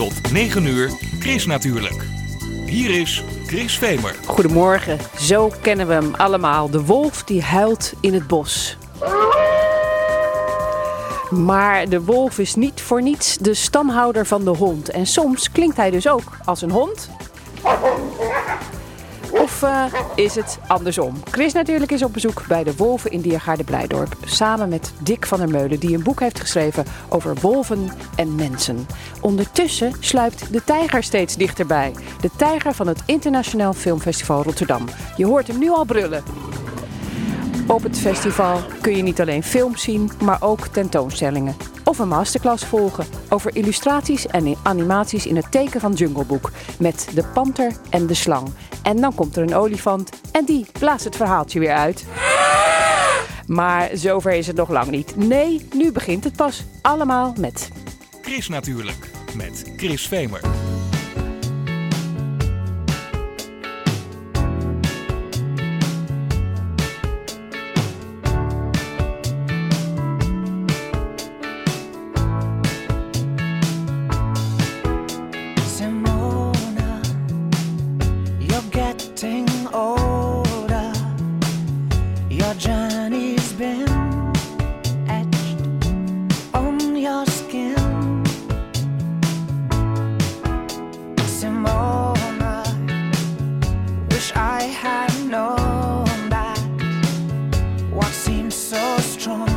Tot 9 uur, Chris natuurlijk. Hier is Chris Vemer. Goedemorgen, zo kennen we hem allemaal. De wolf die huilt in het bos. Maar de wolf is niet voor niets de stamhouder van de hond. En soms klinkt hij dus ook als een hond. Of uh, is het andersom? Chris natuurlijk is op bezoek bij de wolven in Diergaarde Blijdorp. Samen met Dick van der Meulen, die een boek heeft geschreven over wolven en mensen. Ondertussen sluipt de tijger steeds dichterbij. De tijger van het Internationaal Filmfestival Rotterdam. Je hoort hem nu al brullen. Op het festival kun je niet alleen films zien, maar ook tentoonstellingen. Of een masterclass volgen over illustraties en animaties in het teken van Jungle Book. Met de panter en de slang. En dan komt er een olifant en die blaast het verhaaltje weer uit. Maar zover is het nog lang niet. Nee, nu begint het pas. Allemaal met... Chris natuurlijk, met Chris Vemer. strong.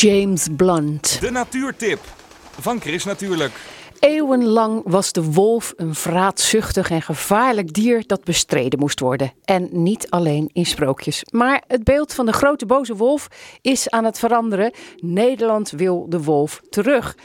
James Blunt. De natuurtip van Chris natuurlijk. Eeuwenlang was de wolf een vraatzuchtig en gevaarlijk dier dat bestreden moest worden. En niet alleen in sprookjes. Maar het beeld van de grote boze wolf is aan het veranderen. Nederland wil de wolf terug.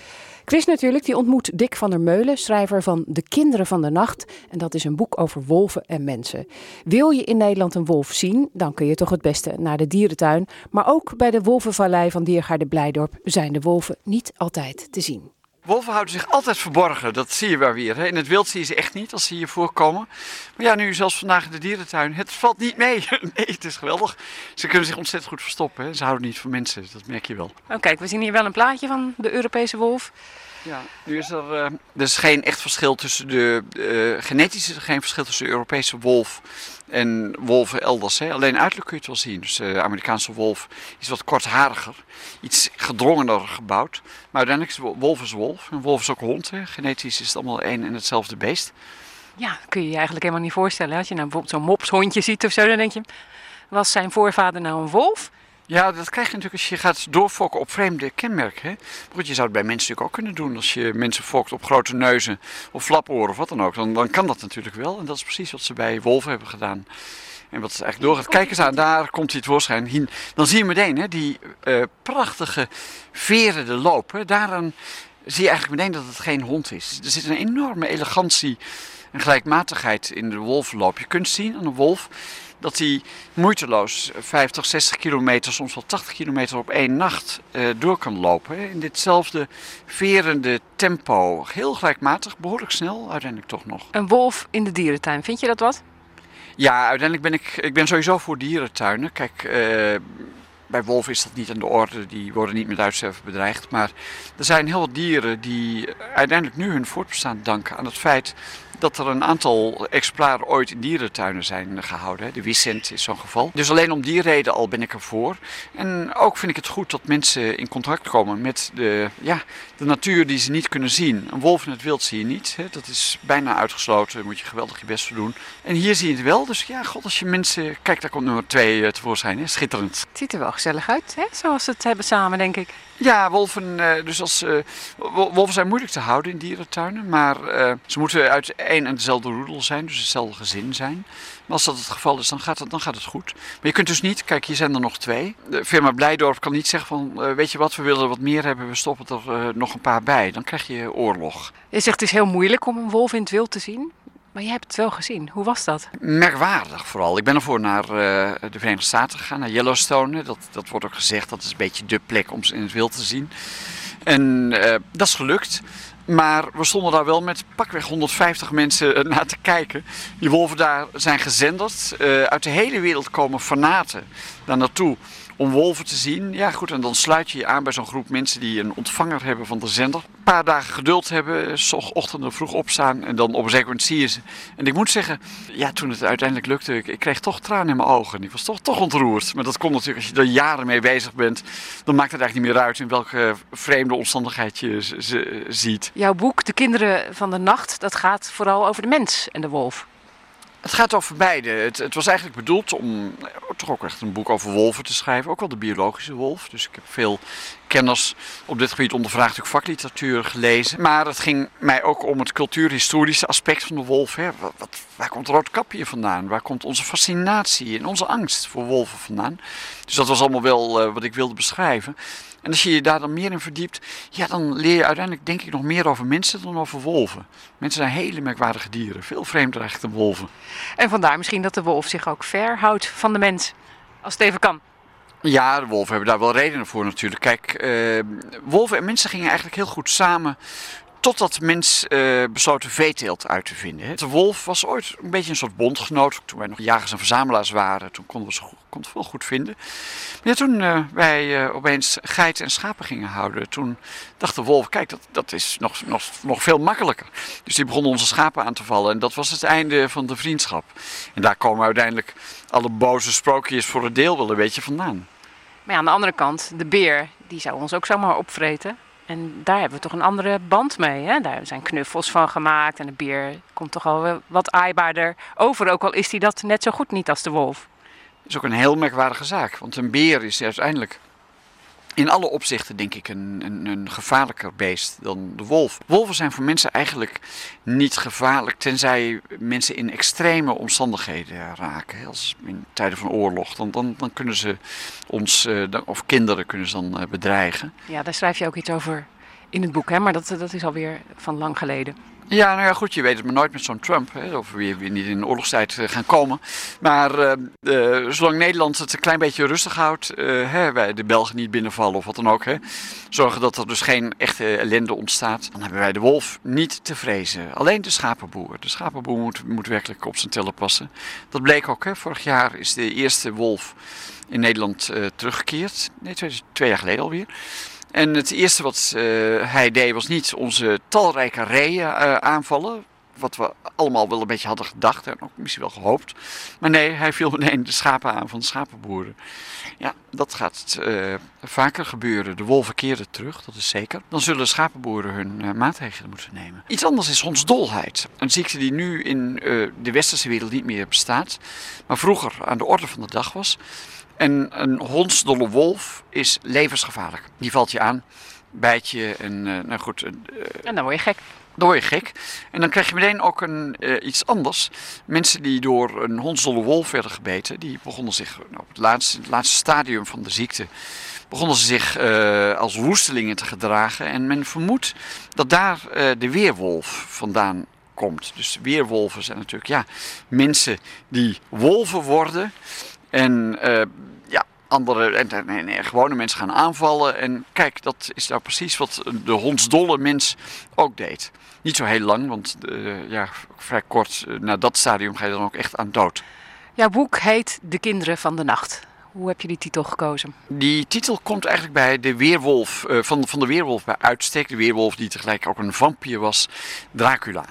Chris natuurlijk, die ontmoet Dick van der Meulen, schrijver van De Kinderen van de Nacht. En dat is een boek over wolven en mensen. Wil je in Nederland een wolf zien, dan kun je toch het beste naar de dierentuin. Maar ook bij de Wolvenvallei van Diergaarde Blijdorp zijn de wolven niet altijd te zien. Wolven houden zich altijd verborgen, dat zie je wel weer. Hè? In het wild zie je ze echt niet als ze hier voorkomen. Maar ja, nu zelfs vandaag in de dierentuin, het valt niet mee. nee, het is geweldig. Ze kunnen zich ontzettend goed verstoppen. Hè? Ze houden niet van mensen, dat merk je wel. Oh, kijk, we zien hier wel een plaatje van de Europese wolf. Ja, nu is er, uh, er is geen echt verschil tussen de, uh, genetisch is er geen verschil tussen de Europese wolf en wolven elders. Hè. Alleen uiterlijk kun je het wel zien. Dus de Amerikaanse wolf is wat korthariger, iets gedrongener gebouwd. Maar uiteindelijk is wolf is wolf. En wolf is ook hond. Hè. Genetisch is het allemaal één en hetzelfde beest. Ja, kun je je eigenlijk helemaal niet voorstellen. Als je nou bijvoorbeeld zo'n mopshondje ziet of zo, dan denk je, was zijn voorvader nou een wolf? Ja, dat krijg je natuurlijk als je gaat doorfokken op vreemde kenmerken. Hè? je zou het bij mensen natuurlijk ook kunnen doen. Als je mensen fokt op grote neuzen of flaporen of wat dan ook, dan, dan kan dat natuurlijk wel. En dat is precies wat ze bij wolven hebben gedaan. En wat ze eigenlijk doorgaat. Kijk eens aan, daar komt hij tevoorschijn. Dan zie je meteen hè, die uh, prachtige verende loop. Hè. Daaraan zie je eigenlijk meteen dat het geen hond is. Er zit een enorme elegantie en gelijkmatigheid in de wolvenloop. Je kunt zien aan een wolf dat hij moeiteloos 50, 60 kilometer, soms wel 80 kilometer op één nacht uh, door kan lopen. In ditzelfde verende tempo. Heel gelijkmatig, behoorlijk snel uiteindelijk toch nog. Een wolf in de dierentuin, vind je dat wat? Ja, uiteindelijk ben ik, ik ben sowieso voor dierentuinen. Kijk, uh, bij wolven is dat niet aan de orde, die worden niet met uitsterven bedreigd. Maar er zijn heel wat dieren die uiteindelijk nu hun voortbestaan danken aan het feit dat er een aantal exemplaren ooit in dierentuinen zijn gehouden. De Vicent is zo'n geval. Dus alleen om die reden al ben ik ervoor. En ook vind ik het goed dat mensen in contact komen met de, ja, de natuur die ze niet kunnen zien. Een wolf in het wild zie je niet. Hè. Dat is bijna uitgesloten. Daar moet je geweldig je best voor doen. En hier zie je het wel. Dus ja, god, als je mensen... Kijk, daar komt nummer twee eh, tevoorschijn. Hè. Schitterend. Het ziet er wel gezellig uit, hè? zoals ze het hebben samen, denk ik. Ja, wolven, eh, dus als, uh, wolven zijn moeilijk te houden in dierentuinen. Maar uh, ze moeten uit één en dezelfde roedel zijn, dus hetzelfde gezin zijn. Maar als dat het geval is, dan gaat het, dan gaat het goed. Maar je kunt dus niet, kijk, hier zijn er nog twee. De firma Blijdorp kan niet zeggen van, weet je wat, we willen wat meer hebben, we stoppen er nog een paar bij. Dan krijg je oorlog. Je zegt het is heel moeilijk om een wolf in het wild te zien. Maar je hebt het wel gezien. Hoe was dat? Merkwaardig vooral. Ik ben ervoor naar uh, de Verenigde Staten gegaan, naar Yellowstone. Dat, dat wordt ook gezegd, dat is een beetje de plek om ze in het wild te zien. En uh, dat is gelukt. Maar we stonden daar wel met pakweg 150 mensen naar te kijken. Die wolven daar zijn gezenderd. Uit de hele wereld komen fanaten daar naartoe om wolven te zien. Ja, goed, en dan sluit je je aan bij zo'n groep mensen die een ontvanger hebben van de zender. Een paar dagen geduld hebben, ochtenden vroeg opstaan en dan op een zeker zie je ze. En ik moet zeggen, ja, toen het uiteindelijk lukte, ik, ik kreeg toch tranen in mijn ogen. Ik was toch, toch ontroerd. Maar dat komt natuurlijk als je er jaren mee bezig bent, dan maakt het eigenlijk niet meer uit in welke vreemde omstandigheid je ze ziet. Jouw boek, De Kinderen van de Nacht, dat gaat vooral over de mens en de wolf. Het gaat over beide. Het, het, was eigenlijk bedoeld om eh, toch ook echt een boek over wolven te schrijven. Ook wel de biologische wolf. Dus ik heb veel kenners op dit gebied ondervraagd, ook vakliteratuur gelezen. Maar het ging mij ook om het cultuurhistorische aspect van de wolf. Hè. Waar komt Roodkapje vandaan? Waar komt onze fascinatie en onze angst voor wolven vandaan? Dus dat was allemaal wel uh, wat ik wilde beschrijven. En als je je daar dan meer in verdiept, ja, dan leer je uiteindelijk denk ik nog meer over mensen dan over wolven. Mensen zijn hele merkwaardige dieren, veel vreemder eigenlijk dan wolven. En vandaar misschien dat de wolf zich ook verhoudt van de mens, als het even kan. Ja, de wolven hebben daar wel redenen voor natuurlijk. Kijk, uh, wolven en mensen gingen eigenlijk heel goed samen Totdat mens uh, besloot veeteelt uit te vinden. De wolf was ooit een beetje een soort bondgenoot. Toen wij nog jagers en verzamelaars waren, toen konden we ze kon het wel goed vinden. Maar toen uh, wij uh, opeens geiten en schapen gingen houden, toen dacht de wolf, kijk, dat, dat is nog, nog, nog veel makkelijker. Dus die begonnen onze schapen aan te vallen en dat was het einde van de vriendschap. En daar komen uiteindelijk alle boze sprookjes voor het deel wel een beetje vandaan. Maar ja, aan de andere kant, de beer, die zou ons ook zomaar opvreten. En daar hebben we toch een andere band mee. Hè? Daar zijn knuffels van gemaakt en de beer komt toch al wat aaibaarder over. Ook al is hij dat net zo goed niet als de wolf. Dat is ook een heel merkwaardige zaak. Want een beer is uiteindelijk in alle opzichten denk ik een, een, een, gevaarlijker beest dan de wolf. Wolven zijn voor mensen eigenlijk niet gevaarlijk, tenzij mensen in extreme omstandigheden raken. Als in tijden van oorlog, dan, dan, kunnen ze ons, uh, of kinderen kunnen ze dan uh, bedreigen. Ja, daar schrijf je ook iets over in het boek, hè? maar dat, dat is alweer van lang geleden. Ja, nou ja, goed, je weet het maar nooit met zo'n Trump. Hè, of we weer niet in de oorlogstijd uh, gaan komen. Maar uh, uh, zolang Nederland het een klein beetje rustig houdt, hè, wij de Belgen niet binnenvallen of wat dan ook. Hè, zorgen dat er dus geen echte ellende ontstaat. Dan hebben wij de wolf niet te vrezen. Alleen de schapenboer. De schapenboer moet, moet werkelijk op zijn tellen passen. Dat bleek ook. Hè. Vorig jaar is de eerste wolf in Nederland teruggekeerd. Nee, twee, twee jaar geleden alweer. En het eerste wat uh, hij deed was niet onze talrijke reeën uh, aanvallen. Wat we allemaal wel een beetje hadden gedacht en ook misschien wel gehoopt. Maar nee, hij viel meteen de schapen aan van de schapenboeren. Ja, dat gaat uh, vaker gebeuren. De wolven keren terug, dat is zeker. Dan zullen schapenboeren hun maatregelen moeten nemen. Iets anders is hondsdolheid. Een ziekte die nu in de westerse wereld niet meer bestaat. Maar vroeger aan de orde van de dag was. En een hondsdolle wolf is levensgevaarlijk. Die valt je aan, bijt je en uh, nou goed. Uh, en dan word je gek. Dan word je gek. En dan krijg je meteen ook een, uh, iets anders. Mensen die door een hondsdolle wolf werden gebeten, die begonnen zich nou, op het laatste, het laatste stadium van de ziekte begonnen ze zich uh, als woestelingen te gedragen. En men vermoedt dat daar uh, de weerwolf vandaan komt. Dus weerwolven zijn natuurlijk ja, mensen die wolven worden. En uh, andere en, en, en, gewone mensen gaan aanvallen. En kijk, dat is nou precies wat de hondsdolle mens ook deed. Niet zo heel lang, want uh, ja, vrij kort uh, na dat stadium ga je dan ook echt aan dood. Jouw boek heet De Kinderen van de Nacht. Hoe heb je die titel gekozen? Die titel komt eigenlijk bij de weerwolf, uh, van, van de weerwolf bij uitstek. De weerwolf die tegelijk ook een vampier was, Dracula.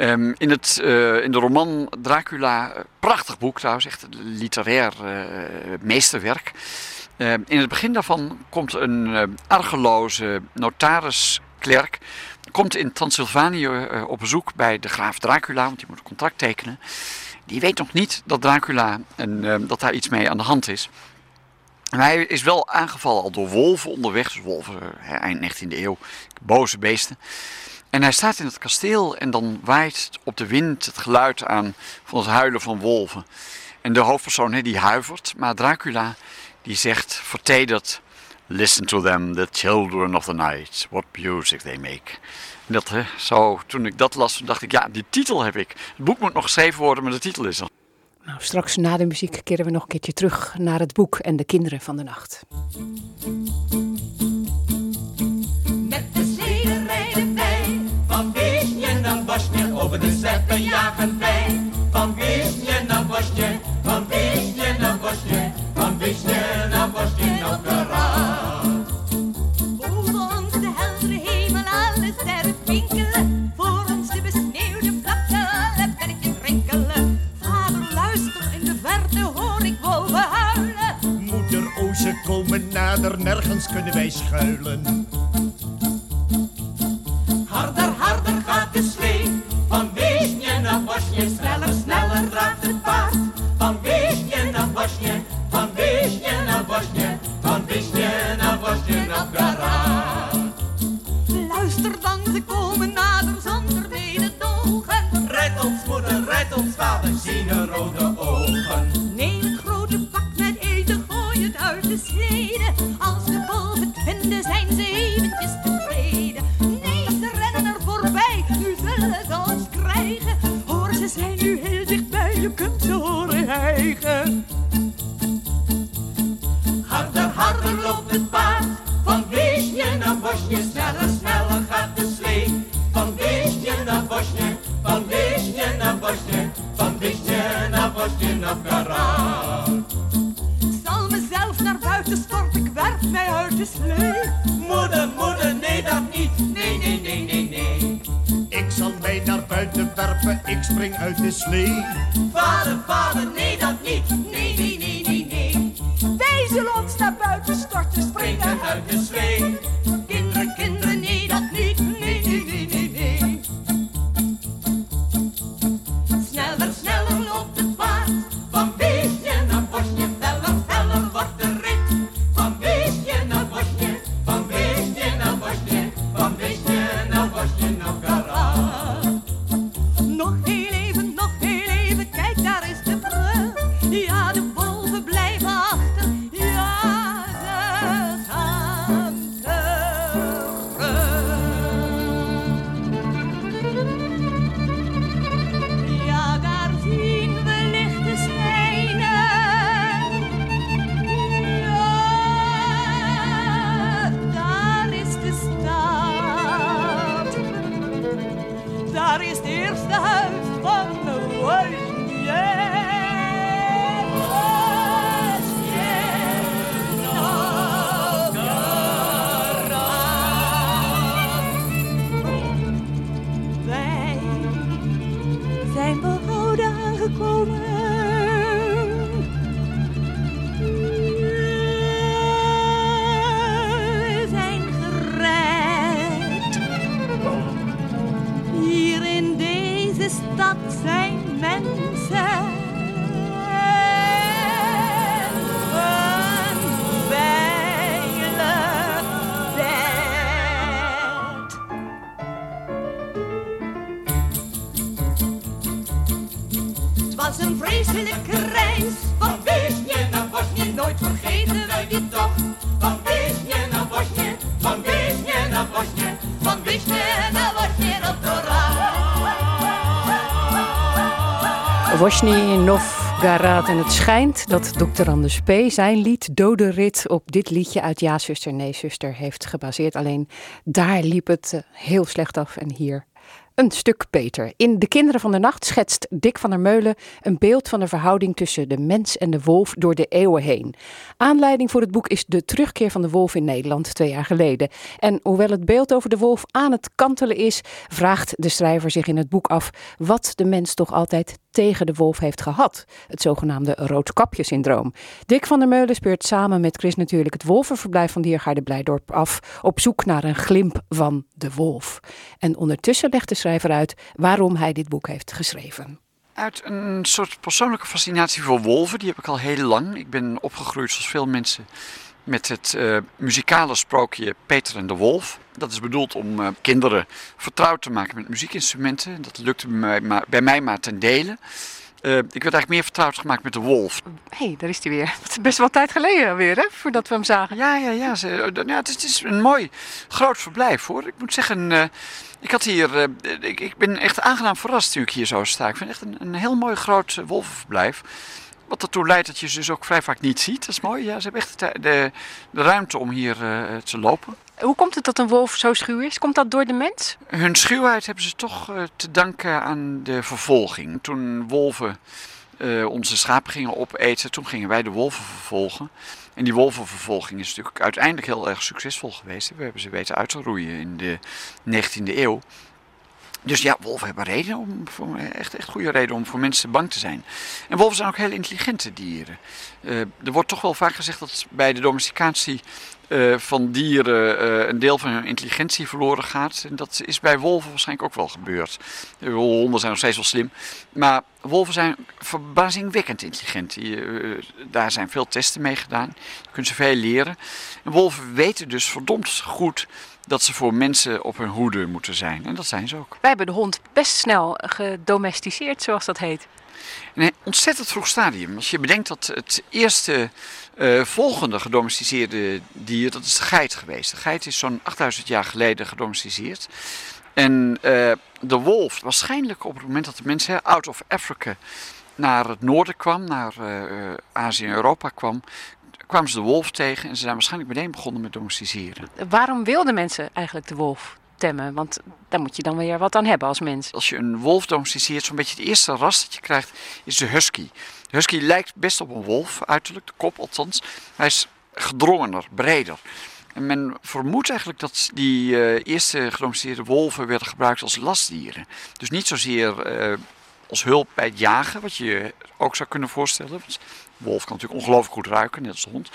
Um, in, het, uh, in de roman Dracula, prachtig boek trouwens, echt literair uh, meesterwerk. Uh, in het begin daarvan komt een argeloze notarisklerk komt in Transylvanië op bezoek bij de graaf Dracula, want die moet een contract tekenen. Die weet nog niet dat Dracula en dat daar iets mee aan de hand is. En hij is wel aangevallen al door wolven onderweg, dus wolven eind 19e eeuw, boze beesten. En hij staat in het kasteel en dan waait op de wind het geluid aan van het huilen van wolven. En de hoofdpersoon he, die huivert, maar Dracula die zegt vertederd... Listen to them, the children of the night, what music they make. En dat, zo, toen ik dat las, dacht ik, ja, die titel heb ik. Het boek moet nog geschreven worden, maar de titel is er. Nou, straks na de muziek keren we nog een keertje terug naar het boek en de kinderen van de nacht. De steppen jagen wij. Van Wisje naar Bosje, van naar Bosje, van Wisje naar Bosje op de. Boven ons de heldere hemel, alle sterren twinkelen. Voor ons de besneeuwde vlakte, alle bergjes rinkelen. Vader, luister, in de verte hoor ik wolven huilen. Moeder, o, ze komen nader, nergens kunnen wij schuilen. Harder, harder gaat de slee. Luister dan, ze komen nader zonder mededogen. Rijd ons moeder, rijd ons vader, zien rode ogen. Neem het grote pak met eten, gooi het uit de snede. Als de wolven het vinden, zijn ze eventjes tevreden. Nee, ze rennen er voorbij, nu zullen ze ons krijgen. Hoor, ze zijn nu heel dichtbij, je kunt ze horen hijgen. Op geraad. Ik zal mezelf naar buiten storten, ik werp mij uit de slee. Moeder, moeder, nee dat niet, nee, nee, nee, nee, nee. Ik zal mij naar buiten werpen, ik spring uit de slee. Vader, vader, nee dat niet, nee, nee, nee, nee, nee. Wij zullen ons naar buiten storten, springen Springen uit de slee. Novgorod. En het schijnt dat Dr. Anders P. zijn lied Dode Rit op dit liedje uit Ja, zuster, nee, zuster heeft gebaseerd. Alleen daar liep het eh, heel slecht af en hier een stuk beter. In De Kinderen van de Nacht schetst Dick van der Meulen een beeld van de verhouding tussen de mens en de wolf door de eeuwen heen. Aanleiding voor het boek is de terugkeer van de wolf in Nederland twee jaar geleden. En hoewel het beeld over de wolf aan het kantelen is, vraagt de schrijver zich in het boek af wat de mens toch altijd tegen de wolf heeft gehad. Het zogenaamde roodkapje-syndroom. Dick van der Meulen speurt samen met Chris natuurlijk het wolvenverblijf van Diergaarde Blijdorp af. Op zoek naar een glimp van de wolf. En ondertussen legt de schrijver uit waarom hij dit boek heeft geschreven. Uit een soort persoonlijke fascinatie voor wolven, die heb ik al heel lang. Ik ben opgegroeid zoals veel mensen met het eh, muzikale sprookje Peter en de Wolf. Dat is bedoeld om eh, kinderen vertrouwd te maken met muziekinstrumenten. Dat lukte bij mij maar, bij mij maar ten dele. Eh, ik werd eigenlijk meer vertrouwd gemaakt met de wolf. Hé, hey, daar is hij weer. Het is best wel tijd geleden weer, hè, voordat we hem zagen. Ja, ja, ja. Ze, ja het, is, het is een mooi groot verblijf hoor. Ik moet zeggen, ik, had hier, ik, ik ben echt aangenaam verrast toen ik hier zo sta. Ik vind het echt een, een heel mooi groot wolvenverblijf. Wat ertoe leidt dat je ze dus ook vrij vaak niet ziet. Dat is mooi. Ja, ze hebben echt de, de, de ruimte om hier eh, te lopen. Hoe komt het dat een wolf zo schuw is? Komt dat door de mens? Hun schuwheid hebben ze toch eh, te danken aan de vervolging. Toen wolven eh, onze schapen gingen opeten, toen gingen wij de wolven vervolgen. En die wolvenvervolging is natuurlijk uiteindelijk heel erg succesvol geweest. We hebben ze weten uit te roeien in de 19e eeuw. Dus ja, wolven hebben reden om, echt, echt goede reden om voor mensen bang te zijn. En wolven zijn ook heel intelligente dieren. Eh, er wordt toch wel vaak gezegd dat bij de domesticatie eh, van dieren eh, een deel van hun intelligentie verloren gaat. En dat is bij wolven waarschijnlijk ook wel gebeurd. De honden zijn nog steeds wel slim. Maar wolven zijn verbazingwekkend intelligent. Daar zijn veel testen mee gedaan. Je kunt ze veel leren. En wolven weten dus verdomd goed dat ze voor mensen op hun hoede moeten zijn. En dat zijn ze ook. Wij hebben de hond best snel gedomesticeerd, zoals dat heet. In een ontzettend vroeg stadium. Als je bedenkt dat het eerste eh, volgende gedomesticeerde dier, dat is de geit geweest. De geit is zo'n 8000 jaar geleden gedomesticeerd. En eh, de wolf, waarschijnlijk op het moment dat de mensen out of Africa naar het noorden kwam, naar eh, Azië en Europa kwam, kwamen ze de wolf tegen en ze zijn waarschijnlijk meteen begonnen met domesticeren. Waarom wilden mensen eigenlijk de wolf temmen? Want daar moet je dan weer wat aan hebben als mens. Als je een wolf domesticeert, zo'n beetje het eerste ras dat je krijgt, is de husky. De husky lijkt best op een wolf, uiterlijk, de kop althans. Hij is gedrongener, breder. En men vermoedt eigenlijk dat die eh, eerste gedomesticeerde wolven werden gebruikt als lastdieren. Dus niet zozeer eh, als hulp bij het jagen, wat je je ook zou kunnen voorstellen. Wolf kan natuurlijk ongelooflijk goed ruiken, net als de hond.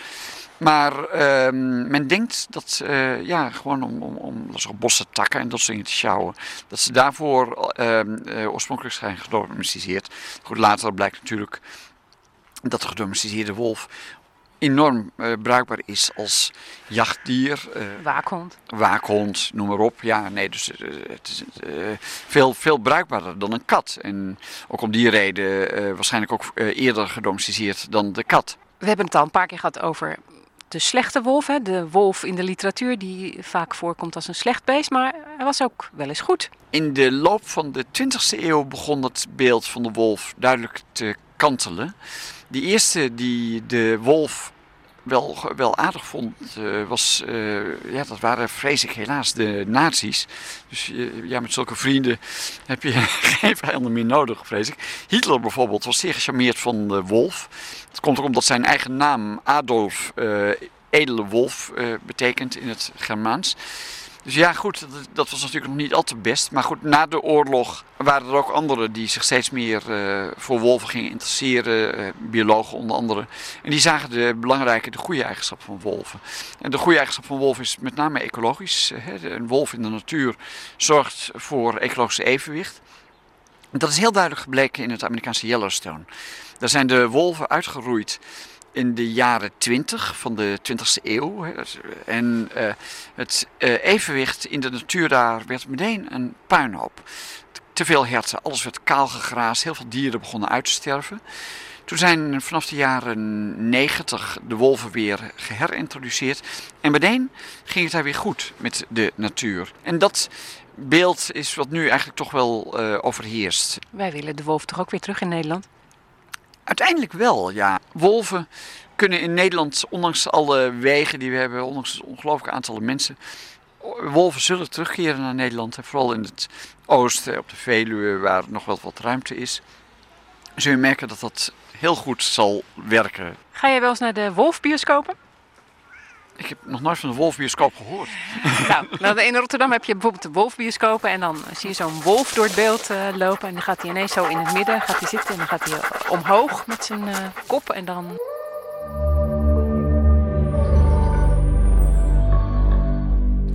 Maar ehm, men denkt dat, eh, ja, gewoon om, om, om zo'n bossen takken en dat soort dingen te sjouwen, dat ze daarvoor ehm, eh, oorspronkelijk zijn gedomesticeerd. Goed, later blijkt natuurlijk dat de gedomesticeerde wolf enorm eh, bruikbaar is als jachtdier, eh, Waakhond. waakhond, noem maar op. Ja, nee, dus eh, het is veel, veel bruikbaarder dan een kat. En ook om die reden waarschijnlijk ook eerder gedomesticeerd dan de kat. We hebben het al een paar keer gehad over de slechte wolf. Hè? De wolf in de literatuur die vaak voorkomt als een slecht beest. Maar hij was ook wel eens goed. In de loop van de 20e eeuw begon het beeld van de wolf duidelijk te kantelen. Die eerste die de wolf wel, wel aardig vond, eh, was, eh, ja, dat waren vrees ik helaas de nazi's. Dus eh, ja, met zulke vrienden heb je geen vijanden meer nodig, vrees ik. Hitler bijvoorbeeld was zeer gecharmeerd van de wolf. Het komt ook omdat zijn eigen naam Adolf, edele wolf, betekent in het Germaans. Dus ja, goed, dat, dat was natuurlijk nog niet al te best. Maar goed, na de oorlog waren er ook anderen die zich steeds meer eh, voor wolven gingen interesseren. eh, biologen onder andere. En die zagen de belangrijke, de goede eigenschap van wolven. En de goede eigenschap van wolven is met name ecologisch. eh, hè. Een wolf in de natuur zorgt voor ecologisch evenwicht. En Dat is heel duidelijk gebleken in het Amerikaanse Yellowstone. Daar zijn de wolven uitgeroeid in de jaren 20 van de 20e eeuw. Dat is- En eh, het eh, evenwicht in de natuur daar werd meteen een puinhoop. Te veel herten, alles werd kaal gegraasd, heel veel dieren begonnen uit te sterven. Toen zijn vanaf de jaren 90 de wolven weer geherintroduceerd. En meteen ging het daar weer goed met de natuur. En dat beeld is wat nu eigenlijk toch wel eh, overheerst. Wij willen de wolf toch ook weer terug in Nederland? Uiteindelijk wel, ja. Wolven kunnen in Nederland, ondanks alle wegen die we hebben, ondanks het ongelooflijke aantallen mensen, wolven zullen terugkeren naar Nederland. En vooral in het oosten, op de Veluwe, waar nog wel wat ruimte is. Zul je merken dat dat heel goed zal werken. Ga jij wel eens naar de wolfbioscopen? Ik heb nog nooit van de wolfbioscoop gehoord. nou, in Rotterdam heb je bijvoorbeeld de wolfbioscopen en dan zie je zo'n wolf door het beeld eh, lopen en dan gaat hij ineens zo in het midden gaat hij zitten en dan gaat hij omhoog met zijn eh, kop en dan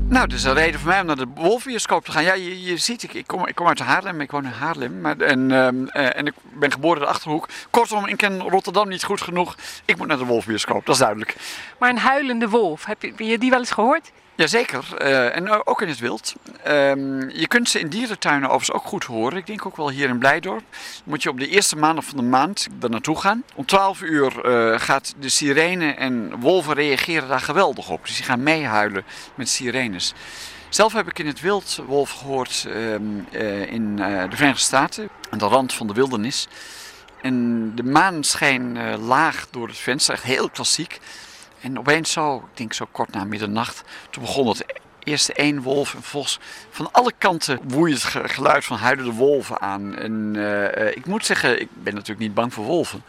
Nou, is een reden voor mij om naar de Wolfbioscoop te gaan. Ja, je, je ziet, ik, ik, kom, ik kom uit Haarlem, ik woon in Haarlem. Maar, en, ehm, eh, en ik ben geboren in de Achterhoek. Kortom, ik ken Rotterdam niet goed genoeg. Ik moet naar de Wolfbioscoop, dat is duidelijk. Maar een huilende wolf, heb je, heb je die wel eens gehoord? Jazeker, uh, en ook in het wild. Ehm, je kunt ze in dierentuinen overigens ook goed horen. Ik denk ook wel hier in Blijdorp. Moet je op de eerste maandag van de maand er naartoe gaan. Om 12 uur uh, gaat de sirene en wolven reageren daar geweldig op. Dus die gaan meehuilen met sirenes. Zelf heb ik in het wild wolf gehoord um, uh, in de Verenigde Staten, aan de rand van de wildernis. En de maan scheen laag door het venster, echt heel klassiek. En opeens zo, ik denk zo kort na middernacht, toen begon het eerste één wolf en vos. Van alle kanten woei het geluid van huilende wolven aan. En uh, ik moet zeggen, ik ben natuurlijk niet bang voor wolven.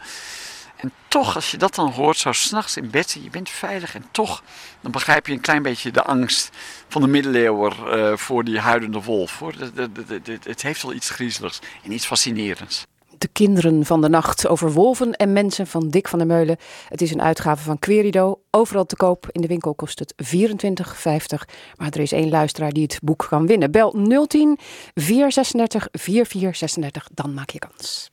En toch, als je dat dan hoort, zo s'nachts in bed, je bent veilig en toch, dan begrijp je een klein beetje de angst van de middeleeuwer uh, voor die huilende wolf. Hoor. Het heeft wel iets griezeligs en iets fascinerends. De Kinderen van de Nacht over wolven en mensen van Dick van der Meulen. Het is een uitgave van Querido. Overal te koop. In de winkel kost het 24,50. Maar er is één luisteraar die het boek kan winnen. Bel 010 436 4436. Dan maak je kans.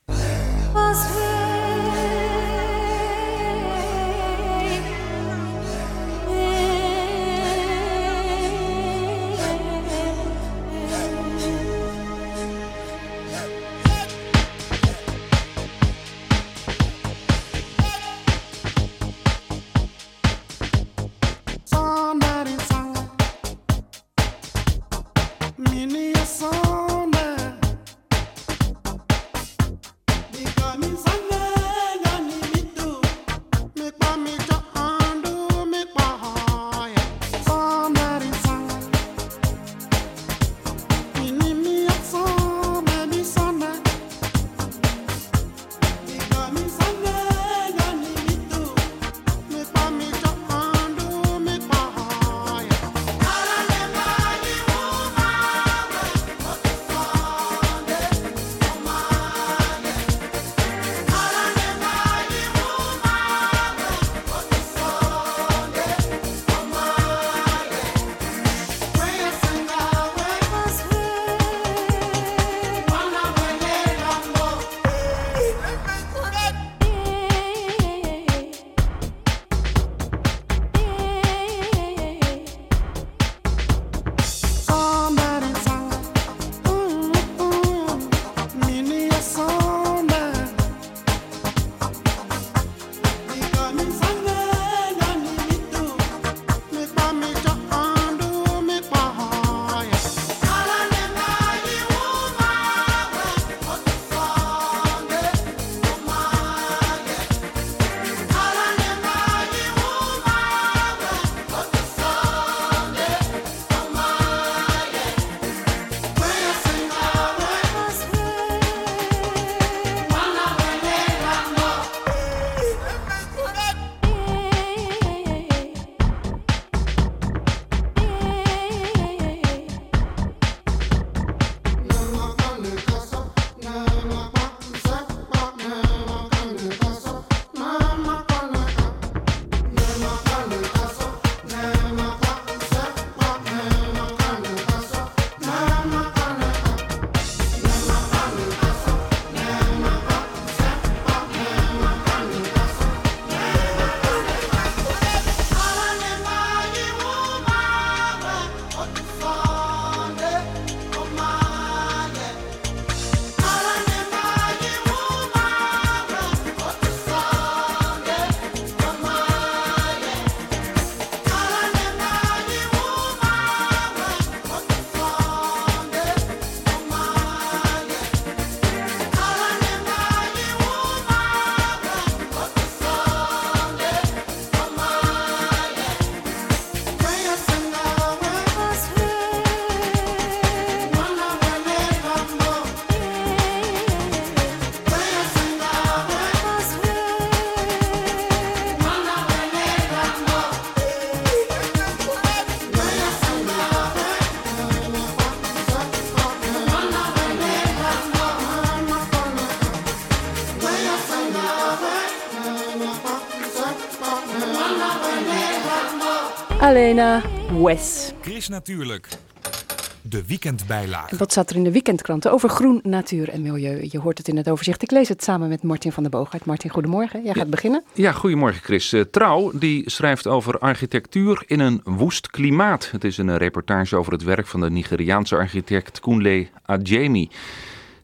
Wes. Chris Natuurlijk. De weekendbijlage. Wat staat er in de weekendkranten over groen, natuur en milieu? Je hoort het in het overzicht. Ik lees het samen met Martin van der Boogaard. Martin, goedemorgen. Jij gaat beginnen. Ja, goedemorgen Chris. Uh, Trouw die schrijft over architectuur in een woest klimaat. Het is een reportage over het werk van de Nigeriaanse architect Kunle Adjemi.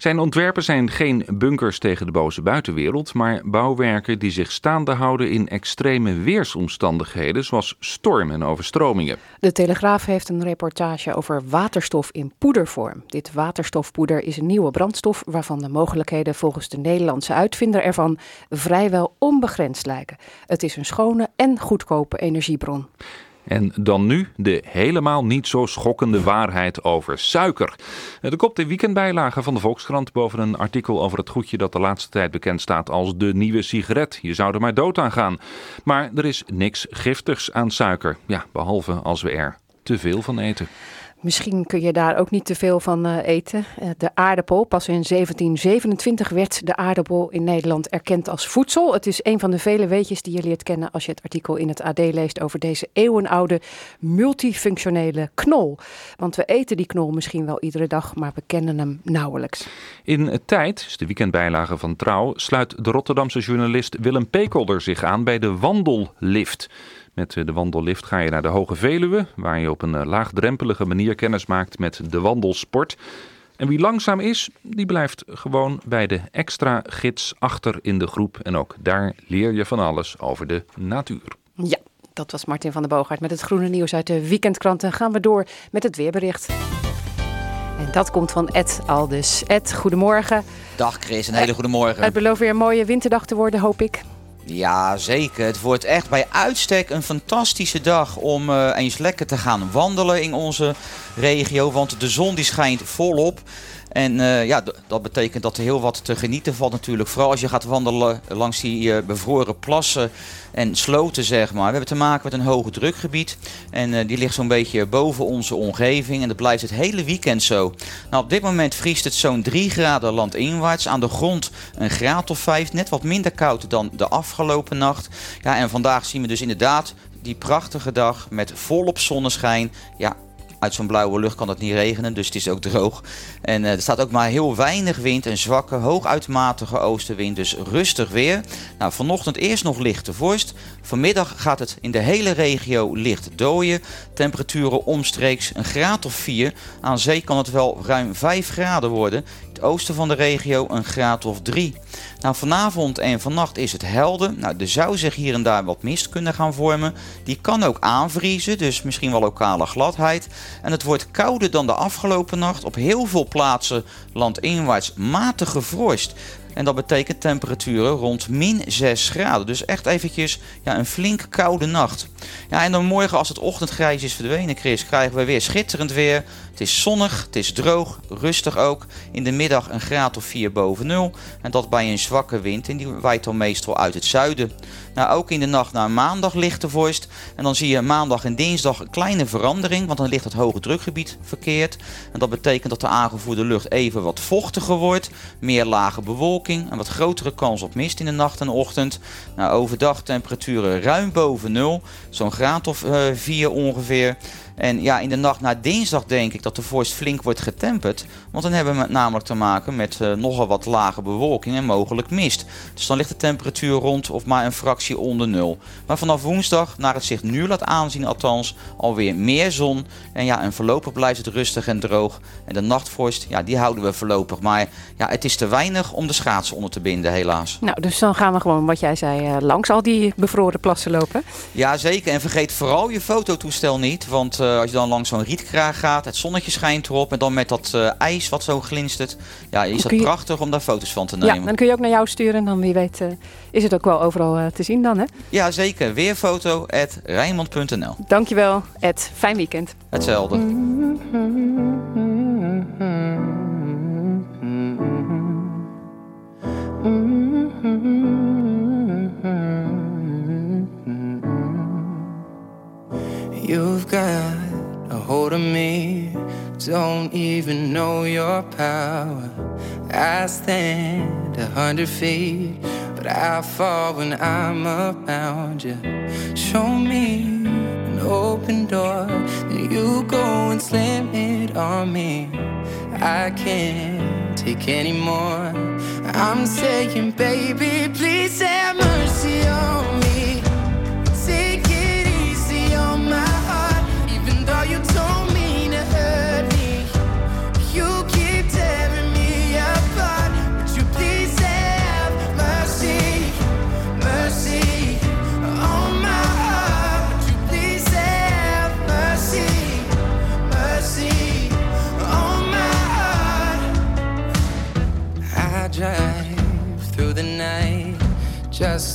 Zijn ontwerpen zijn geen bunkers tegen de boze buitenwereld, maar bouwwerken die zich staande houden in extreme weersomstandigheden, zoals storm en overstromingen. De Telegraaf heeft een reportage over waterstof in poedervorm. Dit waterstofpoeder is een nieuwe brandstof waarvan de mogelijkheden volgens de Nederlandse uitvinder ervan vrijwel onbegrensd lijken. Het is een schone en goedkope energiebron. En dan nu de helemaal niet zo schokkende waarheid over suiker. De kop de weekendbijlage van de Volkskrant boven een artikel over het goedje dat de laatste tijd bekend staat als de nieuwe sigaret. Je zou er maar dood aan gaan. Maar er is niks giftigs aan suiker. Ja, behalve als we er te veel van eten. Misschien kun je daar ook niet te veel van uh, eten. Uh, de aardappel, pas in 1727 werd de aardappel in Nederland erkend als voedsel. Het is een van de vele weetjes die je leert kennen als je het artikel in het AD leest over deze eeuwenoude multifunctionele knol. Want we eten die knol misschien wel iedere dag, maar we kennen hem nauwelijks. In tijd, is de weekendbijlage van Trouw, sluit de Rotterdamse journalist Willem Pekelder zich aan bij de wandellift. Met de wandellift ga je naar de Hoge Veluwe, waar je op een laagdrempelige manier kennis maakt met de wandelsport. En wie langzaam is, die blijft gewoon bij de extra gids achter in de groep. En ook daar leer je van alles over de natuur. Ja, dat was Martin van der Boogaard met het groene nieuws uit de weekendkranten. Gaan we door met het weerbericht. En dat komt van Ed Aldus. Ed, goedemorgen. Dag Chris, een hele goede morgen. Het belooft weer een mooie winterdag te worden, hoop ik. Ja, zeker. Het wordt echt bij uitstek een fantastische dag om uh, eens lekker te gaan wandelen in onze regio. Want de zon die schijnt volop. En uh, ja, dat betekent dat er heel wat te genieten valt natuurlijk. Vooral als je gaat wandelen langs die uh, bevroren plassen en sloten, zeg maar. We hebben te maken met een hoge drukgebied. En die ligt zo'n beetje boven onze omgeving. En dat blijft het hele weekend zo. Nou, op dit moment vriest het zo'n 3 graden landinwaarts. Aan de grond een graad of 5. Net wat minder koud dan de afgelopen nacht. Ja, en vandaag zien we dus inderdaad die prachtige dag met volop zonneschijn. Ja, uit zo'n blauwe lucht kan het niet regenen, dus het is ook droog. En uh, er staat ook maar heel weinig wind, een zwakke, hooguitmatige oostenwind, dus rustig weer. Nou, vanochtend eerst nog lichte vorst. Vanmiddag gaat het in de hele regio licht dooien. Temperaturen omstreeks een graad of 4. Aan zee kan het wel ruim 5 graden worden. In het oosten van de regio een graad of 3. Nou, vanavond en vannacht is het helder. Nou, er zou zich hier en daar wat mist kunnen gaan vormen. Die kan ook aanvriezen, dus misschien wel lokale gladheid. En het wordt kouder dan de afgelopen nacht. Op heel veel plaatsen landinwaarts matige vorst. En dat betekent temperaturen rond min 6 graden. Dus echt eventjes ja, een flink koude nacht. Ja, en dan morgen als het ochtendgrijs is verdwenen, Chris, krijgen we weer schitterend weer. Het is zonnig, het is droog, rustig ook. In de middag een graad of 4 boven nul. En dat bij een zwakke wind en die waait dan meestal uit het zuiden. Nou, ook in de nacht naar maandag lichte vorst. En dan zie je maandag en dinsdag een kleine verandering, want dan ligt het hoge drukgebied verkeerd. En dat betekent dat de aangevoerde lucht even wat vochtiger wordt. Meer lage bewolking, een wat grotere kans op mist in de nacht en ochtend. Nou, overdag temperaturen ruim boven nul, zo'n graad of uh, 4 ongeveer. En ja, in de nacht naar dinsdag denk ik dat de vorst flink wordt getemperd. Want dan hebben we namelijk te maken met uh, nogal wat lage bewolking en mogelijk mist. Dus dan ligt de temperatuur rond of maar een fractie onder nul. Maar vanaf woensdag, naar het zich nu laat aanzien althans, alweer meer zon. En ja, en voorlopig blijft het rustig en droog. En de nachtvorst, ja, die houden we voorlopig. Maar ja, het is te weinig om de schaatsen onder te binden, helaas. Nou, dus dan gaan we gewoon, wat jij zei, uh, langs al die bevroren plassen lopen. Ja, zeker. En vergeet vooral je fototoestel niet. Want uh, als je dan langs zo'n rietkraag gaat, het zonnetje schijnt erop. En dan met dat uh, ijs wat zo glinstert. Ja, is dat je... prachtig om daar foto's van te nemen. Ja, dan kun je ook naar jou sturen. En dan wie weet is het ook wel overal te zien dan, hè? Ja, zeker. Weerfoto at Rijnmond.nl Dankjewel, Ed. Fijn weekend. Hetzelfde. You've got a hold of me, don't even know your power. I stand a hundred feet, but I fall when I'm around you. Show me an open door. Then you go and slam it on me. I can't take anymore. I'm saying, baby, please have mercy on me.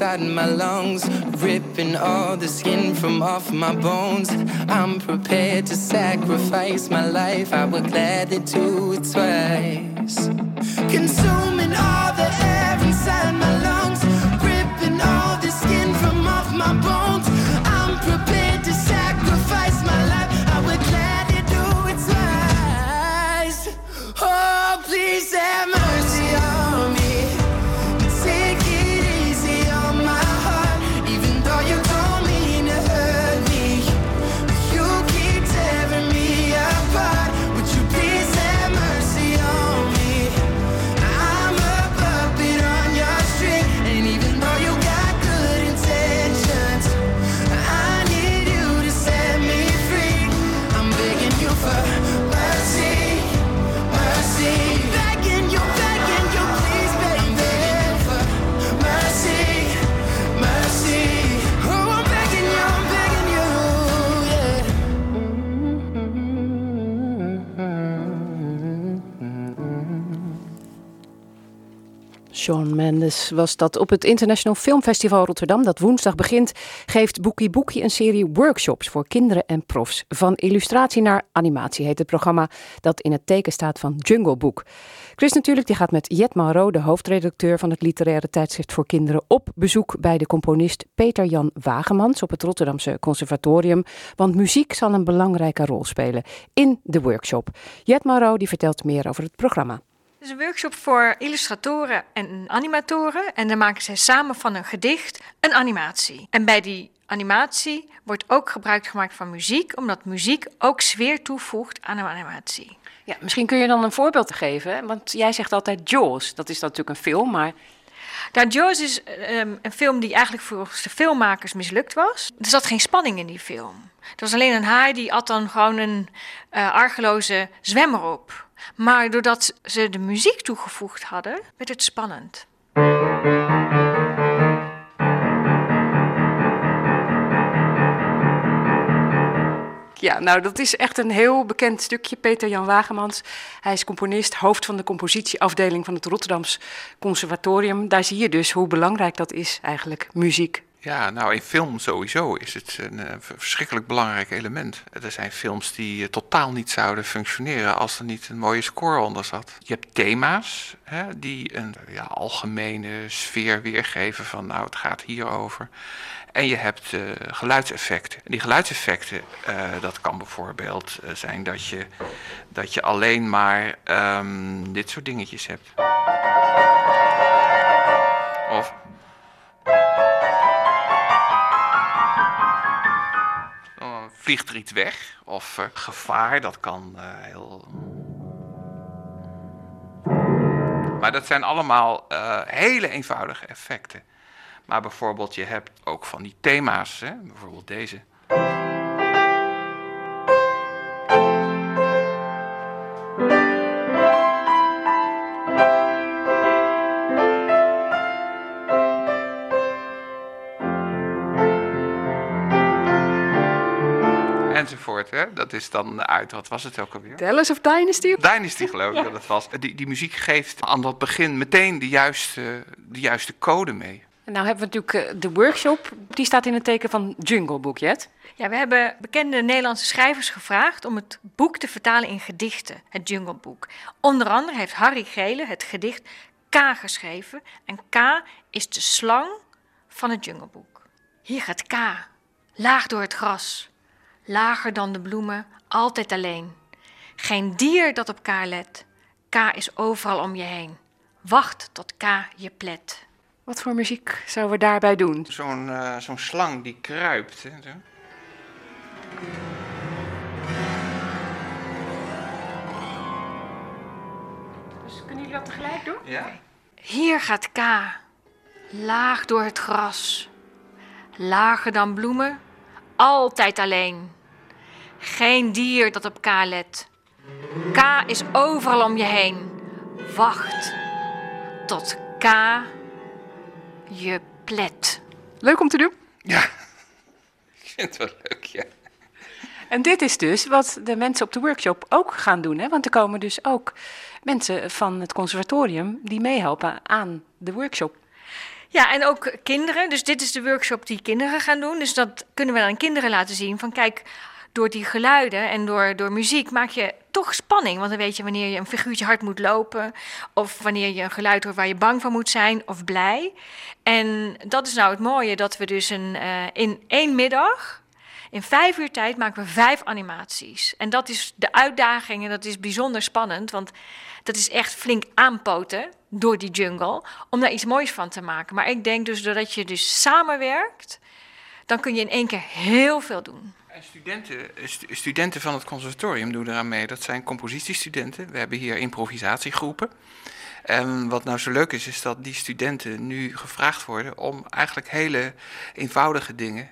inside my lungs, ripping all the skin from off my bones. I'm prepared to sacrifice my life. I would gladly do it twice. Consuming all the air inside my lungs, ripping all the skin from off my bones. Mendes was dat op het International Filmfestival Rotterdam, dat woensdag begint, geeft Boekie Boekie een serie workshops voor kinderen en profs. Van illustratie naar animatie heet het programma dat in het teken staat van Jungle Book. Chris natuurlijk, die gaat met Jet Malro, de hoofdredacteur van het literaire tijdschrift voor kinderen, op bezoek bij de componist Peter Jan Wagemans op het Rotterdamse Conservatorium. Want muziek zal een belangrijke rol spelen in de workshop. Jet Malro die vertelt meer over het programma. Het is een workshop voor illustratoren en animatoren. En dan maken zij samen van een gedicht een animatie. En bij die animatie wordt ook gebruik gemaakt van muziek, omdat muziek ook sfeer toevoegt aan een animatie. Ja, misschien kun je dan een voorbeeld geven, want jij zegt altijd Jaws. Dat is natuurlijk een film, maar Nou, Jaws is ehm, een film die eigenlijk volgens de filmmakers mislukt was. Er zat geen spanning in die film. Er was alleen een haai die at dan gewoon een eh, argeloze zwemmer op. Maar doordat ze de muziek toegevoegd hadden, werd het spannend. Ja, nou dat is echt een heel bekend stukje. Peter Jan Wagemans, hij is componist, hoofd van de compositieafdeling van het Rotterdams Conservatorium. Daar zie je dus hoe belangrijk dat is eigenlijk, muziek. Ja, nou in film sowieso is het een eh, verschrikkelijk belangrijk element. Er zijn films die eh, totaal niet zouden functioneren als er niet een mooie score onder zat. Je hebt thema's hè, die een ja, algemene sfeer weergeven van nou het gaat hierover. En je hebt eh, geluidseffecten. En die geluidseffecten, dat kan bijvoorbeeld zijn dat je, dat je alleen maar ehm, dit soort dingetjes hebt. Vliegt er iets weg. Of eh, gevaar, dat kan eh, heel. Maar dat zijn allemaal eh, hele eenvoudige effecten. Maar bijvoorbeeld, je hebt ook van die thema's, hè? bijvoorbeeld deze. Hè? Dat is dan uit, wat was het ook alweer? Dallas of Dynasty? Dynasty geloof ik dat het was. Die, die muziek geeft aan dat begin meteen de juiste, de juiste code mee. En nou hebben we natuurlijk eh, de workshop, die staat in het teken van Jungle Book, Jet. Ja, we hebben bekende Nederlandse schrijvers gevraagd om het boek te vertalen in gedichten, het Jungle Book. Onder andere heeft Harry Gele het gedicht K geschreven. En K is de slang van het Jungle Book. Hier gaat K, laag door het gras, lager dan de bloemen, altijd alleen. Geen dier dat op K let. K is overal om je heen. Wacht tot K je plet. Wat voor muziek zouden we daarbij doen? Zo'n eh, zo'n slang die kruipt. Hè, zo. Dus kunnen jullie dat tegelijk doen? Ja. Hier gaat K, laag door het gras. Lager dan bloemen, altijd alleen. Geen dier dat op K let. K is overal om je heen. Wacht tot K je plet. Leuk om te doen. Ja, ik vind het wel leuk, ja. En dit is dus wat de mensen op de workshop ook gaan doen. Hè? Want er komen dus ook mensen van het conservatorium die meehelpen aan de workshop. Ja, en ook kinderen. Dus dit is de workshop die kinderen gaan doen. Dus dat kunnen we aan kinderen laten zien. Van kijk, door die geluiden en door, door muziek maak je toch spanning. Want dan weet je wanneer je een figuurtje hard moet lopen. Of wanneer je een geluid hoort waar je bang van moet zijn of blij. En dat is nou het mooie, dat we dus een, eh, in één middag... In vijf uur tijd maken we vijf animaties. En dat is de uitdaging en dat is bijzonder spannend. Want dat is echt flink aanpoten door die jungle. Om daar iets moois van te maken. Maar ik denk dus doordat je dus samenwerkt... dan kun je in één keer heel veel doen. En studenten, stu- studenten van het conservatorium doen eraan mee. Dat zijn compositiestudenten. We hebben hier improvisatiegroepen. En wat nou zo leuk is, is dat die studenten nu gevraagd worden om eigenlijk hele eenvoudige dingen,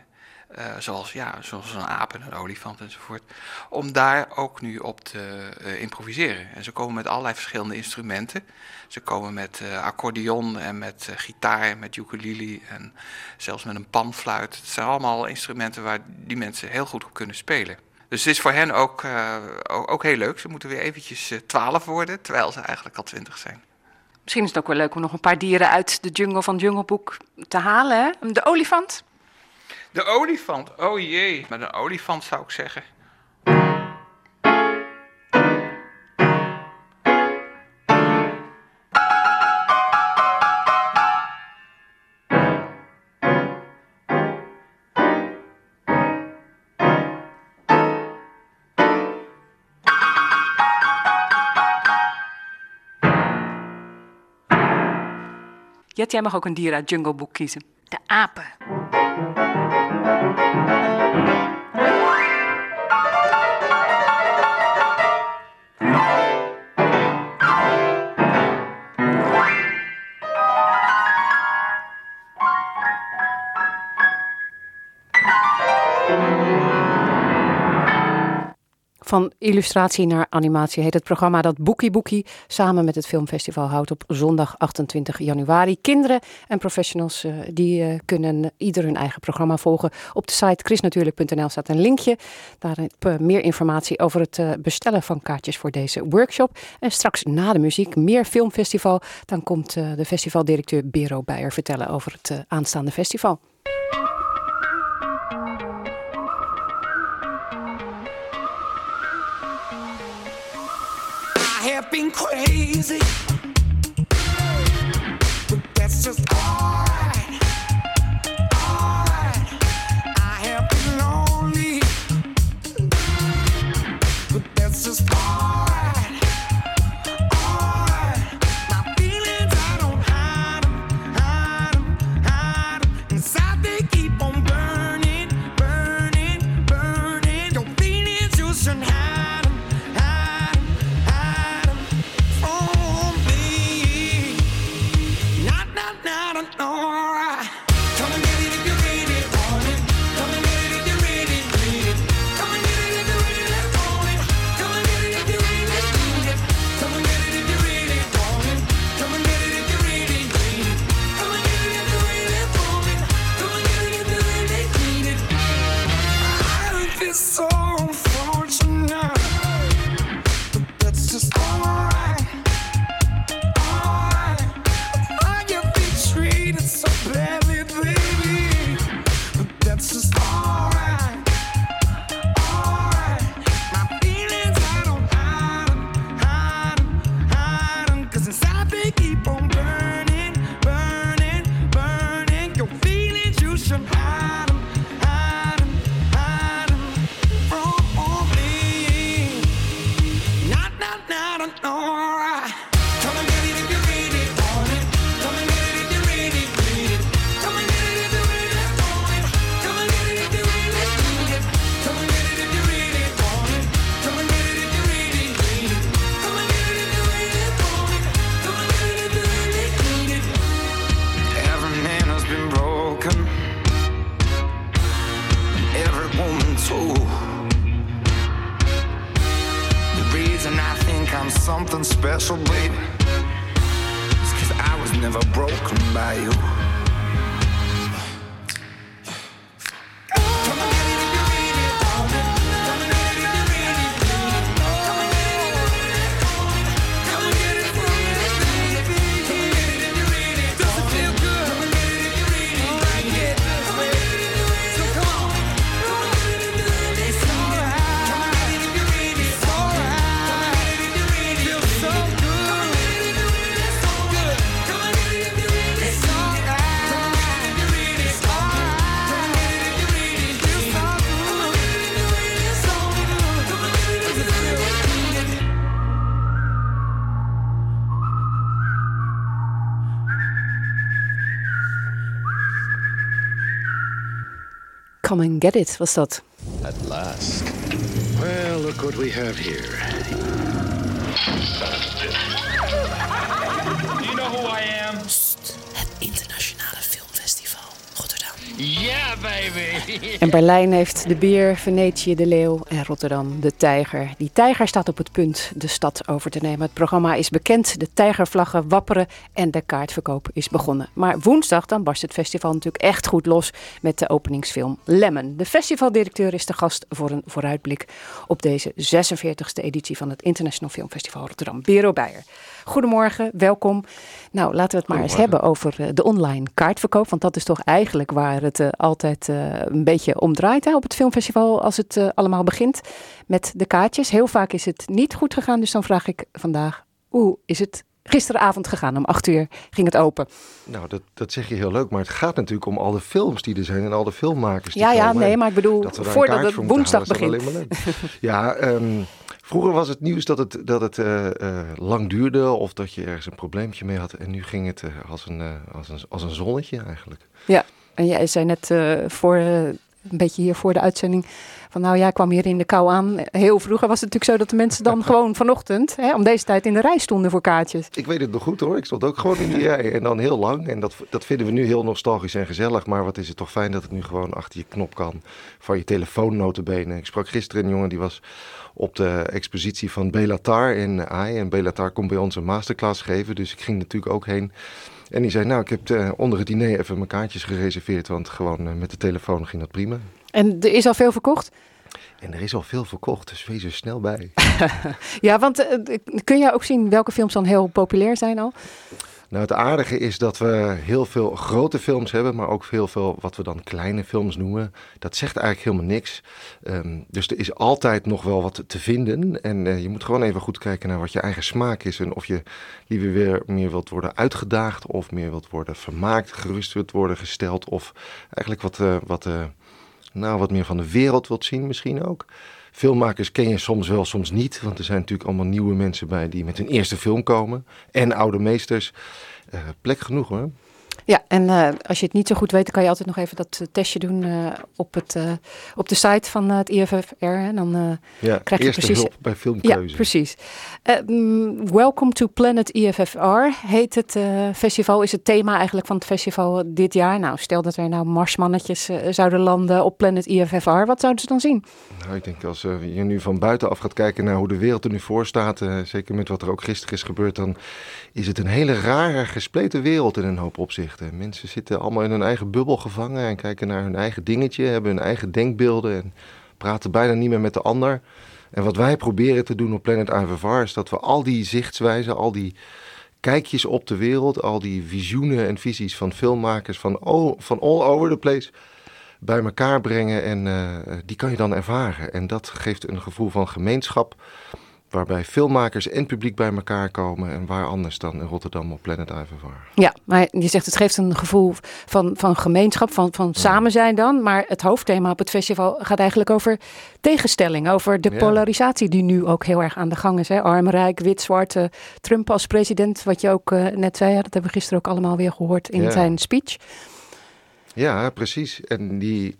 eh, zoals, ja, zoals een aap en een olifant enzovoort, om daar ook nu op te eh, improviseren. En ze komen met allerlei verschillende instrumenten. Ze komen met eh, accordeon en met gitaar en met ukulele en zelfs met een panfluit. Het zijn allemaal instrumenten waar die mensen heel goed op kunnen spelen. Dus het is voor hen ook, ook, heel leuk. Ze moeten weer eventjes 12 worden, terwijl ze eigenlijk al 20 zijn. Misschien is het ook wel leuk om nog een paar dieren uit de jungle van Jungle Book te halen. Hè? De olifant. De olifant, oh jee. Met een olifant zou ik zeggen. Jet, jij mag ook een dier uit Jungle Book kiezen. De apen. Música Van illustratie naar animatie heet het programma dat Boekie Boekie samen met het Filmfestival houdt op zondag 28 januari. Kinderen en professionals eh, die eh, kunnen ieder hun eigen programma volgen. Op de site chrisnatuurlijk.nl staat een linkje. Daar heb je meer informatie over het eh, bestellen van kaartjes voor deze workshop. En straks na de muziek meer filmfestival. Dan komt eh, de festivaldirecteur Bero Beijer vertellen over het eh, aanstaande festival. Have been crazy, Come and get it, was dat. At last. Well, look what we have here. En Berlijn heeft de beer, Venetië de leeuw en Rotterdam de tijger. Die tijger staat op het punt de stad over te nemen. Het programma is bekend, de tijgervlaggen wapperen en de kaartverkoop is begonnen. Maar woensdag dan barst het festival natuurlijk echt goed los met de openingsfilm Lemon. De festivaldirecteur is de gast voor een vooruitblik op deze 46e editie van het International Filmfestival Rotterdam. Bero Beijer. Goedemorgen, welkom. Nou, laten we het maar eens hebben over eh, de online kaartverkoop. Want dat is toch eigenlijk waar het eh, altijd eh, een beetje om draait hè, op het filmfestival als het eh, allemaal begint met de kaartjes. Heel vaak is het niet goed gegaan, dus dan vraag ik vandaag, hoe is het gisteravond gegaan? Om acht uur ging het open. Nou, dat, dat zeg je heel leuk, maar het gaat natuurlijk om al de films die er zijn en al de filmmakers die Ja, ja, nee, maar ik bedoel, voordat het woensdag halen, begint. ja, ehm, vroeger was het nieuws dat het, dat het eh, lang duurde of dat je ergens een probleempje mee had. En nu ging het als, een, als, een, als een zonnetje eigenlijk. Ja, en jij zei net eh, voor, eh, een beetje hier voor de uitzending van nou ja, ik kwam hier in de kou aan. Heel vroeger was het natuurlijk zo dat de mensen dan gewoon vanochtend hè, om deze tijd in de rij stonden voor kaartjes. Ik weet het nog goed hoor. Ik stond ook gewoon in die rij en dan heel lang. En dat, dat vinden we nu heel nostalgisch en gezellig. Maar wat is het toch fijn dat het nu gewoon achter je knop kan. Van je telefoon notabene. Ik sprak gisteren een jongen die was op de expositie van Belatar in AI. En Belatar komt bij ons een masterclass geven. Dus ik ging natuurlijk ook heen. En die zei, nou ik heb eh, onder het diner even mijn kaartjes gereserveerd. Want gewoon eh, met de telefoon ging dat prima. En er is al veel verkocht? En er is al veel verkocht, dus wees er snel bij. Ja, want eh, kun je ook zien welke films dan heel populair zijn al? Nou, het aardige is dat we heel veel grote films hebben, maar ook heel veel wat we dan kleine films noemen. Dat zegt eigenlijk helemaal niks. Ehm, dus er is altijd nog wel wat te vinden. En eh, je moet gewoon even goed kijken naar wat je eigen smaak is. En of je liever weer meer wilt worden uitgedaagd, of meer wilt worden vermaakt, gerust wilt worden gesteld. Of eigenlijk wat, eh, wat, eh, nou, wat meer van de wereld wilt zien, misschien ook. Filmmakers ken je soms wel, soms niet. Want er zijn natuurlijk allemaal nieuwe mensen bij die met hun eerste film komen. En oude meesters. Eh, plek genoeg hoor. Ja, en eh, als je het niet zo goed weet, dan kan je altijd nog even dat eh, testje doen eh, op, het, op de site van het IFFR. En dan Ja, krijg je precies. hulp bij filmkeuze. Ja, precies. Mm, Welcome to Planet IFFR heet het festival. Is het thema eigenlijk van het festival dit jaar? Nou, stel dat er nou marsmannetjes zouden landen op Planet IFFR. Wat zouden ze dan zien? Nou, ik denk als je nu van buitenaf gaat kijken naar hoe de wereld er nu voor staat, zeker met wat er ook gisteren is gebeurd, dan is het een hele rare, gespleten wereld in een hoop opzichten. Mensen zitten allemaal in hun eigen bubbel gevangen en kijken naar hun eigen dingetje, hebben hun eigen denkbeelden en praten bijna niet meer met de ander. En wat wij proberen te doen op Planet IFFR is dat we al die zichtswijzen, al die kijkjes op de wereld, al die visioenen en visies van filmmakers van, oh, van all over the place bij elkaar brengen en eh, die kan je dan ervaren. En dat geeft een gevoel van gemeenschap Waarbij filmmakers en publiek bij elkaar komen. En waar anders dan in Rotterdam op Planet Ivoire. Ja, maar je zegt het geeft een gevoel van, van gemeenschap, van, van samen zijn dan. Maar het hoofdthema op het festival gaat eigenlijk over tegenstelling. Over de Ja. polarisatie die nu ook heel erg aan de gang is. Hè? Arm, rijk, wit, zwart. eh, Trump als president, wat je ook eh, net zei. ja, Dat hebben we gisteren ook allemaal weer gehoord in zijn speech. Ja, precies. En die,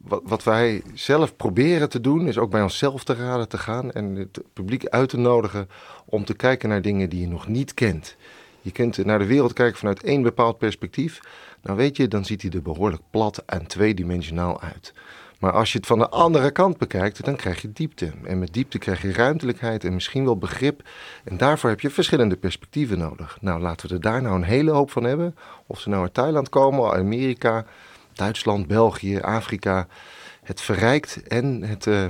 wat, wat wij zelf proberen te doen, is ook bij onszelf te raden te gaan en het publiek uit te nodigen om te kijken naar dingen die je nog niet kent. Je kunt naar de wereld kijken vanuit één bepaald perspectief. Nou weet je, dan ziet hij er behoorlijk plat en tweedimensionaal uit. Maar als je het van de andere kant bekijkt, dan krijg je diepte. En met diepte krijg je ruimtelijkheid en misschien wel begrip. En daarvoor heb je verschillende perspectieven nodig. Nou, laten we er daar nou een hele hoop van hebben. Of ze nou uit Thailand komen, Amerika, Duitsland, België, Afrika. Het verrijkt en het eh,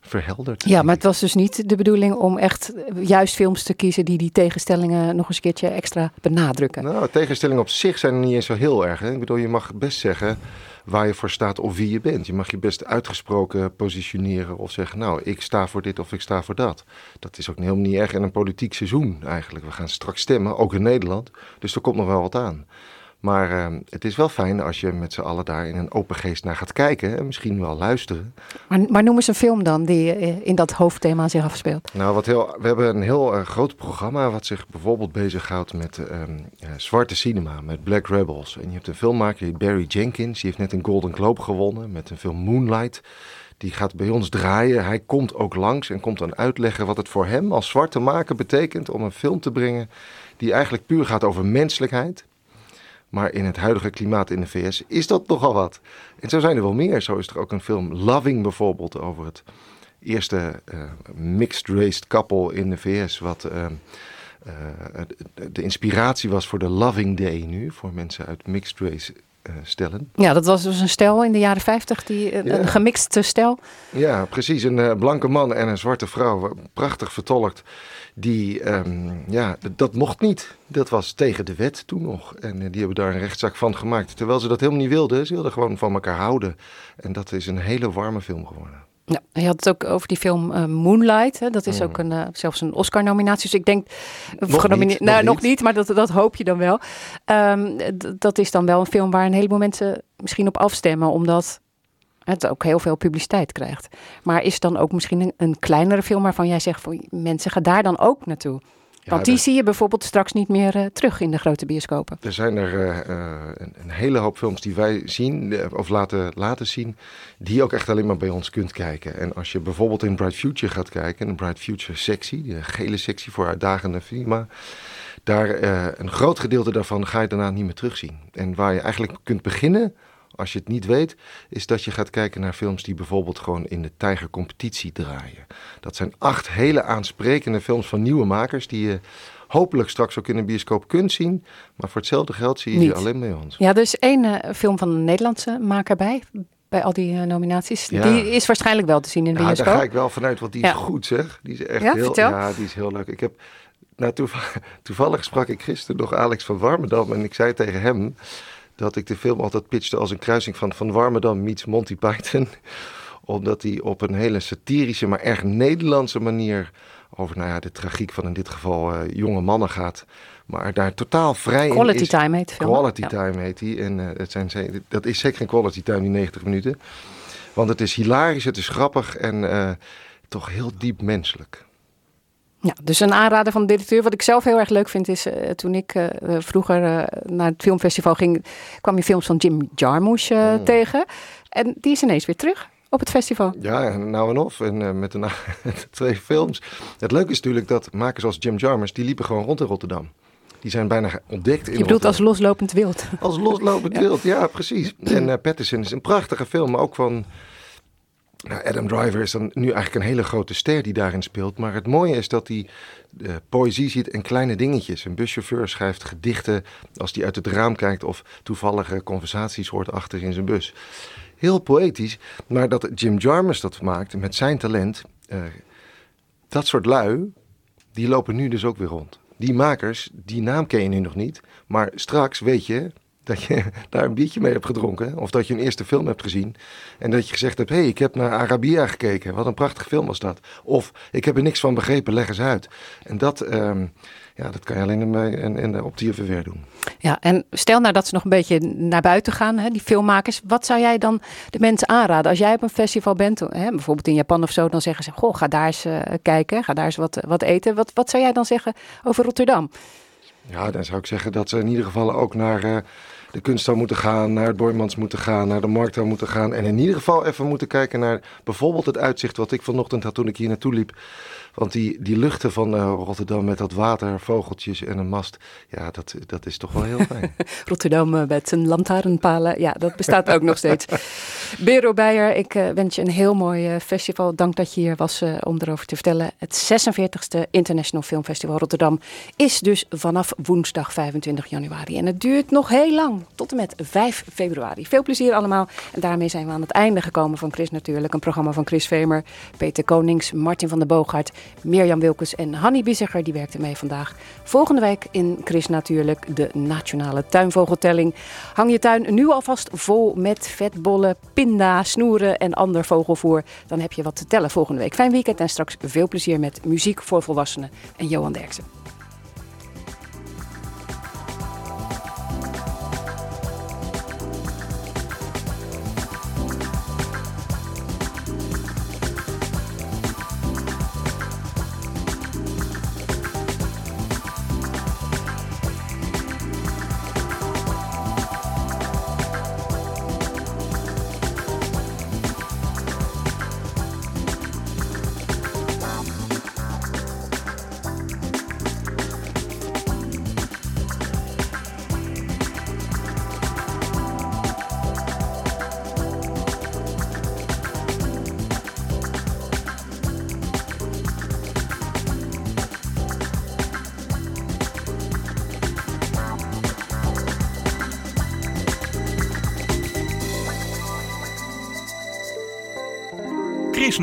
verheldert. Ja, maar het was dus niet de bedoeling om echt juist films te kiezen die die tegenstellingen nog eens een keertje extra benadrukken. Nou, tegenstellingen op zich zijn niet eens zo heel erg. Hè? Ik bedoel, je mag best zeggen waar je voor staat of wie je bent. Je mag je best uitgesproken positioneren of zeggen, nou, ik sta voor dit of ik sta voor dat. Dat is ook helemaal niet erg in een politiek seizoen eigenlijk. We gaan straks stemmen, ook in Nederland. Dus er komt nog wel wat aan. Maar eh, het is wel fijn als je met z'n allen daar in een open geest naar gaat kijken en misschien wel luisteren. Maar, maar noem eens een film dan die eh, in dat hoofdthema zich afspeelt. Nou, wat heel, we hebben een heel eh, groot programma wat zich bijvoorbeeld bezighoudt met ehm, eh, zwarte cinema, met Black Rebels. En je hebt een filmmaker, Barry Jenkins, die heeft net een Golden Globe gewonnen met een film Moonlight. Die gaat bij ons draaien. Hij komt ook langs en komt dan uitleggen wat het voor hem als zwarte maker betekent om een film te brengen die eigenlijk puur gaat over menselijkheid. Maar in het huidige klimaat in de VS is dat nogal wat. En zo zijn er wel meer. Zo is er ook een film Loving bijvoorbeeld over het eerste eh, mixed-raced couple in de VS. Wat eh, eh, de- inspiratie was voor de Loving Day nu. Voor mensen uit mixed-race eh, stellen. Ja, dat was dus een stel in de jaren 50, die, eh, Ja. een gemixte stel. Ja, precies. Een eh, blanke man en een zwarte vrouw. Prachtig vertolkt. Die, ehm, ja, dat mocht niet. Dat was tegen de wet toen nog. En eh, die hebben daar een rechtszaak van gemaakt. Terwijl ze dat helemaal niet wilden. Ze wilden gewoon van elkaar houden. En dat is een hele warme film geworden. Ja, je had het ook over die film eh, Moonlight. Hè? Dat is Mm. ook een, eh, zelfs een Oscar-nominatie. Dus ik denk. of Nog genomine- niet, nou, nog nog niet, maar dat, dat hoop je dan wel. Ehm, dat is dan wel een film waar een heleboel mensen misschien op afstemmen, omdat het ook heel veel publiciteit krijgt. Maar is dan ook misschien een, een kleinere film waarvan jij zegt: voor mensen gaan daar dan ook naartoe? Want die zie je bijvoorbeeld straks niet meer eh, terug in de grote bioscopen. Er zijn er eh, eh, een, een hele hoop films die wij zien, of laten, laten zien, die je ook echt alleen maar bij ons kunt kijken. En als je bijvoorbeeld in Bright Future gaat kijken, een Bright Future sectie, de gele sectie voor uitdagende cinema, daar een groot gedeelte daarvan ga je daarna niet meer terugzien. En waar je eigenlijk kunt beginnen, als je het niet weet, is dat je gaat kijken naar films die bijvoorbeeld gewoon in de tijgercompetitie draaien. Dat zijn acht hele aansprekende films van nieuwe makers die je hopelijk straks ook in een bioscoop kunt zien. Maar voor hetzelfde geld zie je Niet. die alleen bij ons. Ja, er is één eh, film van een Nederlandse maker bij. Bij al die eh, nominaties. Ja. Die is waarschijnlijk wel te zien in de Ja, bioscoop. daar ga ik wel vanuit, want die is goed zeg. Die is echt Ja, heel, vertel. ja, die is heel leuk. Ik heb, nou, toevallig, toevallig sprak ik gisteren nog Alex van Warmerdam en ik zei tegen hem dat ik de film altijd pitchte als een kruising van Van Warmerdam meets Monty Python. Omdat hij op een hele satirische, maar erg Nederlandse manier over nou ja, de tragiek van in dit geval eh, jonge mannen gaat. Maar daar totaal vrij in Quality is. Time heet film. Quality Ja. Time heet die. En eh, het zijn, dat is zeker geen quality time, die 90 minuten. Want het is hilarisch, het is grappig en eh, toch heel diep menselijk. Ja, dus een aanrader van de directeur. Wat ik zelf heel erg leuk vind is, eh, toen ik eh, vroeger eh, naar het filmfestival ging, kwam je films van Jim Jarmusch eh, Mm. tegen. En die is ineens weer terug op het festival. Ja, nou en of. En met de, twee films. Het leuke is natuurlijk dat makers als Jim Jarmusch, die liepen gewoon rond in Rotterdam. Die zijn bijna ontdekt in Je bedoelt als loslopend wild. Als loslopend wild, ja, precies. En Patterson is een prachtige film, maar ook van... Nou, Adam Driver is dan nu eigenlijk een hele grote ster die daarin speelt. Maar het mooie is dat hij eh, poëzie ziet en kleine dingetjes. Een buschauffeur schrijft gedichten als hij uit het raam kijkt... of toevallige conversaties hoort achter in zijn bus. Heel poëtisch, maar dat Jim Jarmusch dat maakt met zijn talent... eh, dat soort lui, die lopen nu dus ook weer rond. Die makers, die naam ken je nu nog niet. Maar straks weet je, dat je daar een biertje mee hebt gedronken. Of dat je een eerste film hebt gezien. En dat je gezegd hebt, hé, hey, ik heb naar Arabia gekeken. Wat een prachtige film was dat. Of, ik heb er niks van begrepen, leg eens uit. En dat, ehm, ja, dat kan je alleen in, in, in, op de verweer doen. Ja, en stel nou dat ze nog een beetje naar buiten gaan, hè, die filmmakers. Wat zou jij dan de mensen aanraden? Als jij op een festival bent, hè, bijvoorbeeld in Japan of zo, dan zeggen ze: Goh, ga daar eens uh, kijken, ga daar eens wat, wat eten. Wat, wat zou jij dan zeggen over Rotterdam? Ja, dan zou ik zeggen dat ze in ieder geval ook naar uh, de kunsthal moeten gaan, naar het Boymans moeten gaan, naar de markthal moeten gaan. En in ieder geval even moeten kijken naar bijvoorbeeld het uitzicht wat ik vanochtend had toen ik hier naartoe liep. Want die, die luchten van uh, Rotterdam met dat water, vogeltjes en een mast, ja, dat, dat is toch wel heel fijn. Rotterdam uh, met zijn lantaarnpalen, ja, dat bestaat ook nog steeds. Bero Beijer, ik uh, wens je een heel mooi festival. Dank dat je hier was om erover te vertellen. Het 46e International Film Festival Rotterdam is dus vanaf woensdag 25 januari. En het duurt nog heel lang, tot en met 5 februari. Veel plezier allemaal. En daarmee zijn we aan het einde gekomen van Chris Natuurlijk. Een programma van Chris Vemer, Peter Konings, Martin van der Boogaard, Mirjam Wilkes en Hanny Bissiger, die werkte mee vandaag. Volgende week in Chris Natuurlijk de Nationale Tuinvogeltelling. Hang je tuin nu alvast vol met vetbollen, pinda, snoeren en ander vogelvoer. Dan heb je wat te tellen volgende week. Fijn weekend en straks veel plezier met muziek voor volwassenen en Johan Derksen.